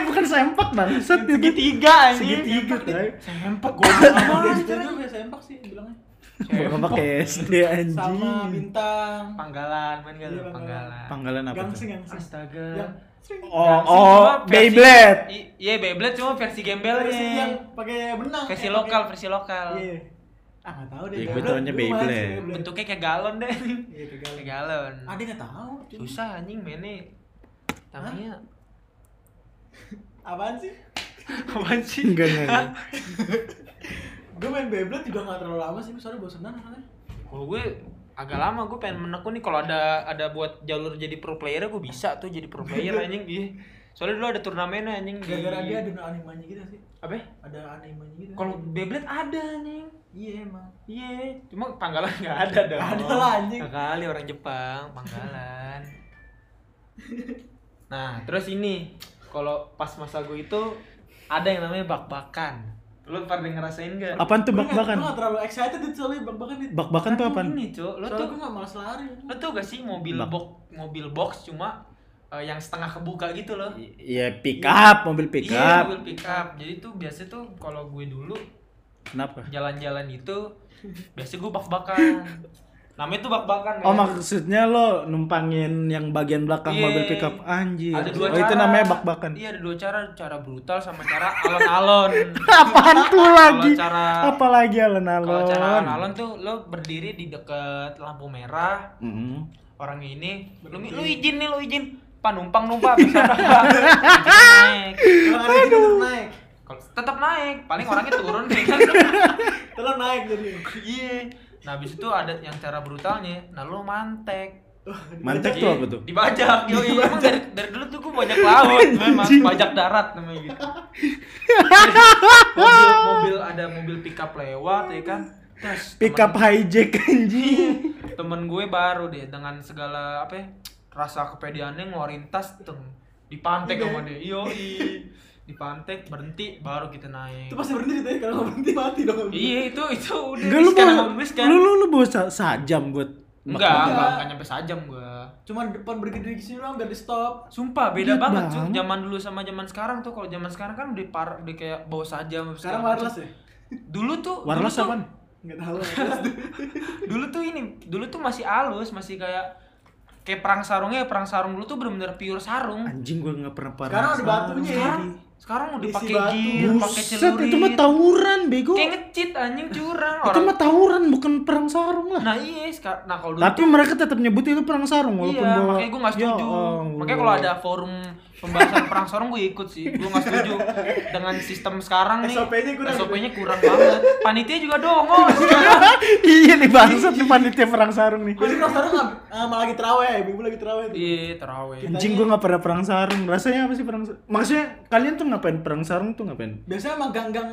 Bukan sempak bang, Segitiga anjing. segitiga. Sempak Gue gua. sama juga sempak sih bilangnya. Bukan pakai SD Sama anjing. bintang. Panggalan, main gak Iya? Panggalan. Panggalan apa Gangsing, tuh? gangsing. Astaga. Sering. Oh, oh, cuma versi- Beyblade. Iya, Beyblade cuma versi versi gembelnya. yang pakai benang. Versi eh, lokal, versi lokal. Iya. Ah, enggak tahu deh. Ya, gue Beyblade. taunya. Bentuknya kayak galon deh. Iya, kayak galon. Kayak galon. Ada enggak tahu. cuy. Susah anjing mainnya. Namanya Apaan sih? apaan sih? Enggak enggak. enggak. Gue main Beyblade juga enggak terlalu lama sih, soalnya bosenan soalnya. Kalau gue agak lama gue pengen menekun nih kalau ada ada buat jalur jadi pro player gue bisa tuh jadi pro player anjing iya. Soalnya dulu ada turnamennya anjing di Gara-gara dia ada animenya gitu sih. apa? Ada animenya gitu. Kalau Beyblade ada anjing. iya emang. Iya, cuma panggalan nggak ada dong. Ada lah, anjing. Kali orang Jepang panggalan. Nah, terus ini kalau pas masa gue itu ada yang namanya bak-bakan. Lu pernah ngerasain gak? Apaan tuh bak-bakan? Gue enggak terlalu excited itu soalnya bak-bakan itu. Bak-bakan tuh apaan? Ini, Cuk. Lu Soalnya tuh gue enggak malas lari. lu tuh gak sih mobil Bak. box mobil box cuma eh, yang setengah kebuka gitu loh. Iya pick up, mobil pick Iya, up. mobil pick up. Jadi tuh biasa tuh kalau gue dulu Kenapa? jalan-jalan itu biasa gue bak-bakan. Namanya tuh bak-bakan. Oh men. maksudnya lo numpangin yang bagian belakang Iya. mobil pick up anjir. Ada dua oh cara. itu namanya bak-bakan. Iya, ada dua cara, cara brutal sama cara alon-alon. Apaan tuh lagi? cara- Apalagi Kalau alon-alon. cara alon-alon tuh lo berdiri di deket lampu merah, Mm-mm. orangnya ini lu, lu izin nih lu izin pak numpang numpang bisa naik Kalau tetap naik. kalau tetap naik paling orangnya turun deh kan Terus naik jadi. iya nah habis itu ada yang cara brutalnya nah lu mantek. Mantek tuh Iya, apa tuh? dibajak yo emang dari, dari dulu tuh gue bajak laut memang bajak darat namanya gitu. Mobil mobil ada mobil pickup lewat ya kan? Terus Pick temen- up hijack anjing. temen gue baru deh dengan segala apa ya, rasa kepedeannya ngeluarin tas teng dipantek Iya. sama dia iyo dipantek berhenti baru kita naik Itu pasti berhenti tadi kalau nggak berhenti mati dong. iya itu itu udah Enggak lu emang riskan lu lu lu bawa sa- sajam buat enggak enggak enggak nyampe sajam gua Cuman depan bergede di sini doang biar di stop. sumpah beda Iya, banget Bang. tuh zaman dulu sama zaman sekarang tuh kalau zaman sekarang kan udah par udah kayak bawa sajam apa Sekarang wireless ya? dulu tuh Wireless dulu tuh, apaan? Enggak tahu. dulu tuh ini dulu tuh masih halus masih kayak kayak perang sarungnya perang sarung dulu tuh bener-bener pure sarung Anjing gua enggak pernah parah. Sekarang ada batunya ya. Sekarang udah pakai gear pakai celurit itu mah tawuran bego. kayak ngecit anjing curang Itu orang mah tawuran bukan perang sarung lah. nah iya sekarang nah kalau dulu Tapi mereka tetap nyebut itu perang sarung walaupun iya, bawa makanya gue gak Ya setuju. Allah. makanya kalau ada forum pembahasan perang sarung gue ikut sih. Gue gak setuju dengan sistem sekarang nih. SOP-nya kurang. SOP-nya kurang banget. Panitia juga dongol. iya nih bangsat nih panitia perang sarung nih. Gue kalau sekarang nggak eh, malah lagi terawih, ibu lagi terawih tuh. Iya, terawih. Anjing gua nggak pernah perang sarung. Rasanya apa sih perang sarung? Maksudnya kalian tuh ngapain perang sarung tuh ngapain? Biasanya emang gang-gang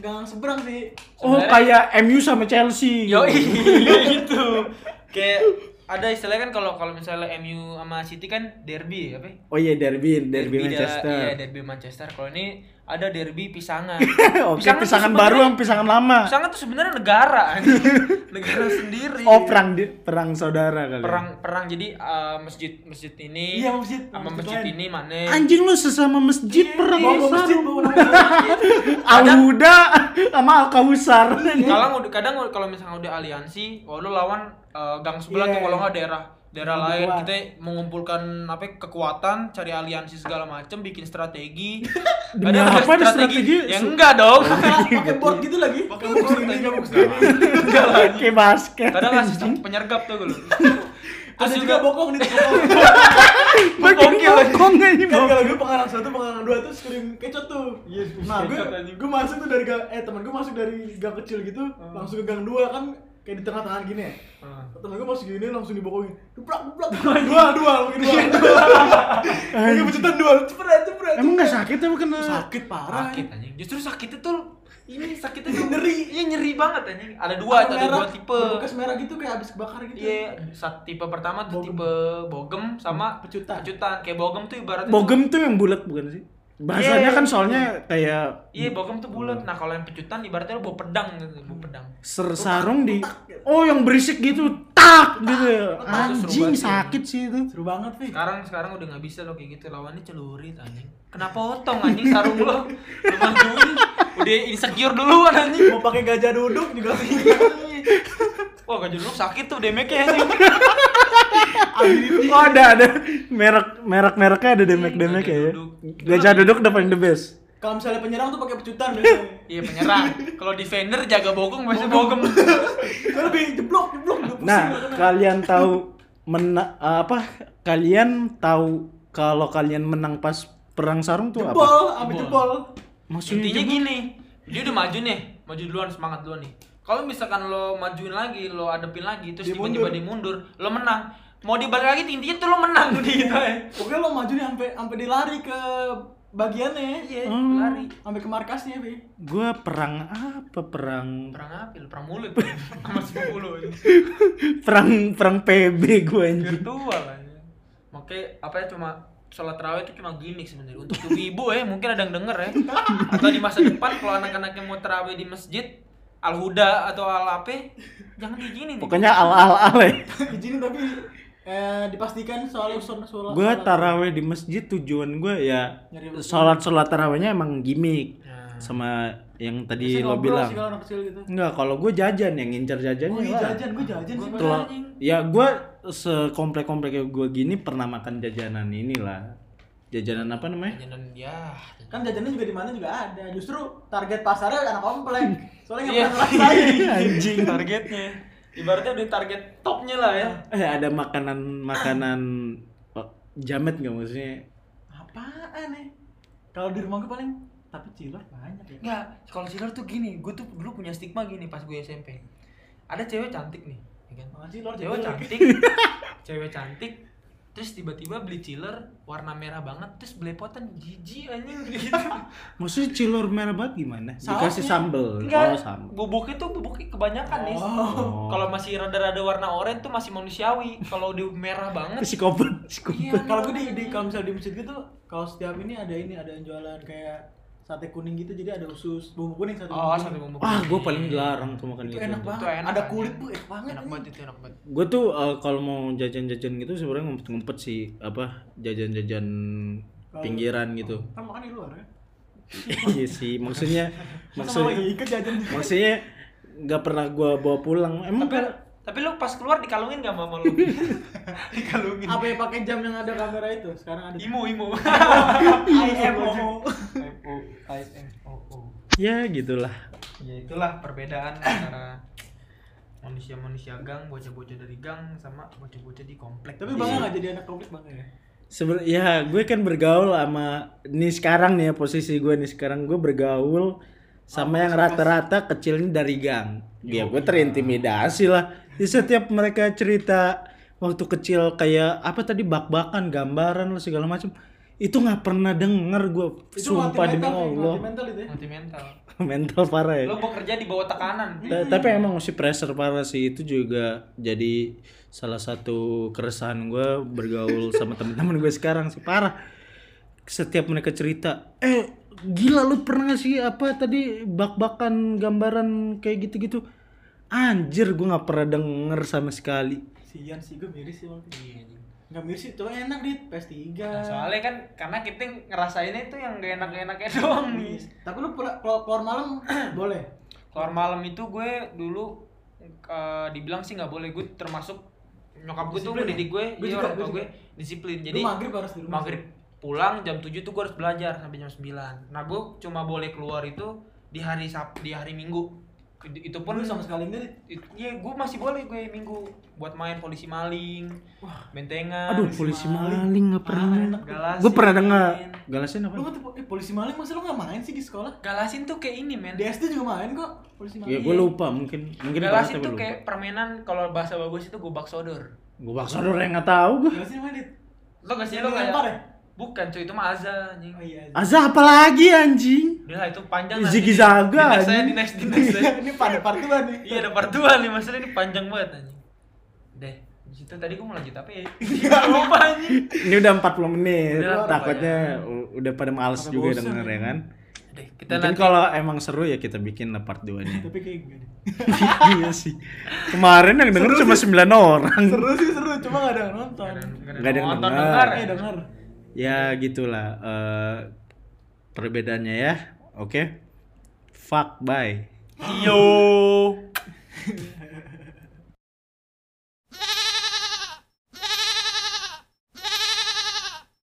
gang seberang sih. Oh kayak MU sama Chelsea. Yo gitu. Kayak ada istilahnya kan kalau kalau misalnya MU sama City kan derby apa? Oh iya derby, derby, da- Manchester. Iya, derby Manchester. Kalau ini ada derby pisangan. Oke, pisangan sebenarnya- baru sama pisangan lama. Pisangan tuh sebenarnya negara, negara sendiri. Oh perang di, perang saudara kali. perang perang jadi uh, masjid masjid ini Iya, masjid. sama Masjid masjid ini mana Anjing lu sesama masjid perang Bawa bawa masjid, Al-Huda sama Al-Kausar. kadang udah kadang kalau misalnya udah aliansi oh lu lawan uh, gang sebelah Iya. tuh kalau nggak daerah daerah lain kuat. kita mengumpulkan apa kekuatan cari aliansi segala macam bikin strategi. Demi apa ada strategi? ya enggak dong. Pakai bot gitu lagi? Pakai kamu ke sini enggak lah. Kayak basket. kadang ngasih penyergap tuh gue ada juga bokong nih bokong. Bokong aja kan bokong. kalau gue pengarang satu pengarang dua tuh scream kecot tuh. Iya, nah gue gue masuk tuh dari gang eh teman gue masuk dari gang kecil gitu langsung ke gang dua kan kayak di tengah-tengah gini ya? Temen gue masuk gini langsung dibokongin duplak duplak dua dua lagi dua. Lagi pecutan dua. Cepet cepet Emang nggak sakit apa kena? sakit parah. Sakit anjing. Justru sakitnya tuh ini sakitnya tuh Nyeri. iya nyeri banget anjing. Ada dua ada dua tipe. Bekas merah gitu kayak habis kebakar gitu. Iya, saat tipe pertama tuh Bogem. tipe bogem sama Pecutan. Pecutan. Kayak bogem tuh ibaratnya Bogem tuh yang bulat bukan sih? Bahasanya Iya. kan soalnya kayak Iya, bogem tuh bulat. Nah, kalau yang pecutan ibaratnya lu bawa pedang gitu, bawa pedang. ser sarung di Oh, yang berisik gitu. Tak gitu seru Anjing banget sih. sakit sih itu. seru banget sih Sekarang sekarang udah nggak bisa lo kayak gitu lawannya celurit anjing. Kenapa potong anjing sarung lo? Lu. Udah insecure duluan anjing. mau pakai gajah duduk juga Wah, gak dulu sakit tuh damage-nya anjing. Oh, ada ada merek merek mereknya ada demek demek Gajah ya. Gajah duduk udah paling the best. kalau misalnya penyerang tuh pakai pecutan biasanya Iya, penyerang. Kalau defender jaga biasanya bogem. Kan lebih jeblok jeblok Nah, kalian tahu mena apa? Kalian tahu kalau kalian menang pas perang sarung tuh apa? jebol ambil Jebol. jebol Maksudnya Intinya jebol? gini, dia udah maju nih, maju duluan semangat duluan nih. Kalau misalkan lo majuin lagi, lo adepin lagi, terus Dia tiba-tiba dia mundur, lo menang. Mau dibalik lagi intinya tuh lo menang udah gitu ya. Oke lo maju nih sampai sampai dilari ke bagiannya Iya, Hmm. lari. sampai ke markasnya Bi. Gua perang apa? Perang Perang apa? Lo Perang mulut sama sepupu lo. perang perang PB gua anjing. Virtual aja. Makanya apa ya cuma sholat tarawih itu cuma gimmick sebenarnya untuk ibu ya mungkin ada yang denger ya atau di masa depan kalau anak-anak yang mau tarawih di masjid al huda atau al apa jangan digini Pokoknya al-al-al ya. Izinin tapi eh, dipastikan soal usul sholat. Gua sholat. taraweh di masjid tujuan gua ya sholat sholat tarawehnya emang gimmick Nah. sama yang tadi Biasanya lo bilang. sih kalau anak kecil gitu. Enggak, kalau gue jajan yang ngincer jajannya Oh iya lah. jajan, gue jajan sih. Kalau anjing. ya gue sekomplek-komplek gue gini pernah makan jajanan inilah. Jajanan apa namanya? jajanan ya Kan jajannya juga di mana juga ada. Justru target pasarnya anak komplek. Soalnya nggak Iya. pernah ngerasain. Anjing. targetnya ibaratnya udah target topnya lah ya Eh ada makanan makanan oh, jamet nggak maksudnya? Apaan nih? Kalau di rumah gue paling tapi cilor banyak ya. Enggak, kalau Cilor tuh gini, gue tuh dulu punya stigma gini pas gue SMP. Ada cewek cantik nih, ya kan? Cilor Cewek cantik, cewek cantik, terus tiba-tiba beli chiller warna merah banget, terus belepotan jijik anjing gitu. Maksudnya cilor merah banget gimana? Dikasih Sausnya. sambel. Enggak, Oh, sambel. bubuknya tuh bubuknya kebanyakan nih. Oh. Kalau masih rada-rada warna oranye tuh masih manusiawi. Kalau di merah banget, Psikopat, psikopat. iya. Kalau gue di, di kalau misalnya di masjid gitu, kalau setiap ini ada ini ada yang jualan kayak sate kuning gitu, jadi ada usus bumbu kuning sate Oh, kuning. satu bumbu. Ah, gue kuning. paling dilarang tuh makan Itu gitu. enak Itu banget. enak, ada kulit tuh enak banget. Enak banget itu, enak banget. Gue tuh eh, kalau mau jajan-jajan gitu sebenarnya ngumpet-ngumpet sih apa jajan-jajan pinggiran gitu. Kan makan di luar ya. iya sih, maksudnya Masa maksud mau lagi ikut jajan. maksudnya nggak pernah gua bawa pulang. Emang Tapi, kan tapi lu pas keluar dikalungin gak sama lu? dikalungin. Apa yang pakai jam yang ada kamera itu? Sekarang ada. Imo, imo. IMO. IMO, IMO. ya gitulah. Ya itulah perbedaan antara manusia-manusia gang, bocah-bocah dari gang sama bocah-bocah di komplek. Tapi bangga nggak jadi anak komplek bangga ya? Seber ya gue kan bergaul sama nih sekarang nih ya posisi gue nih sekarang gue bergaul sama yang rata-rata kecilnya dari gang. Ya gue terintimidasi lah. Di setiap mereka cerita waktu kecil kayak apa tadi bak-bakan, gambaran lah segala macam. Itu nggak pernah denger gue. Sumpah demi mental, Allah. mental itu ya. Nanti mental. Mental parah ya. Lo bekerja di bawah tekanan. Ta- Tapi emang masih pressure parah sih itu juga jadi salah satu keresahan gue bergaul sama teman-teman gue sekarang sih parah. Setiap mereka cerita, eh gila lu pernah nggak sih apa tadi bak-bakan gambaran kayak gitu-gitu? Anjir gue nggak pernah denger sama sekali. Sian sih gue miris sih waktu itu. Iya, anjing. Nggak miris sih, cuma enak dit PS3. Nah, soalnya kan karena kita ngerasainnya itu yang gak enak-enaknya doang nih. Tapi lu keluar, keluar malam boleh. Keluar malam itu gue dulu eh, dibilang sih nggak boleh gue termasuk nyokap gue tuh Disiplin ngedidik gue, dia juga, orang tua gue disiplin. Jadi Jadi maghrib harus di rumah. maghrib pulang jam 7 tuh gue harus belajar sampai jam 9 nah gue cuma boleh keluar itu di hari Sab di hari Minggu itu pun Lu sama sekali enggak iya gue masih boleh gue minggu buat main polisi maling Wah. bentengan Aduh, polisi maling nggak pernah. Ah, galasin Gue pernah dengar. Galasin apa? Lu kan tuh- eh, polisi maling masa lu gak main sih di sekolah? galasin tuh kayak ini men Di SD juga main kok polisi maling. Ya gue lupa mungkin mungkin galasin tuh lupa. kayak permainan kalau bahasa bagus itu gobak sodor Gue bakso dulu yang nggak tahu gue. Galasin main dit. lo gak sih lo dilempar kayak ya? Bukan cuy itu mah azza anjing Oh iya. Azza apa lagi anjing? Udah itu panjang Ziggy Zaga, Di next saya anjing. di next di next saya. ini pada part dua nih. Iya ada part 2 nih masalah ini panjang banget anjing. Deh, di situ tadi gue mau lanjut apa ya? Lupa anjing. Ini udah 40 menit. Udah, Takutnya u- udah pada males Pada juga denger ya kan. Deh, kita Mungkin nanti kalau emang seru ya kita bikin lah part 2 nya. Tapi kayak enggak deh. iya sih. Kemarin yang denger cuma 9 orang. Seru sih seru, cuma gak ada yang nonton. Nggak ada yang nonton denger. dengar. Eh denger. Ya gitulah eh perbedaannya ya. Oke. Fuck bye. Yo.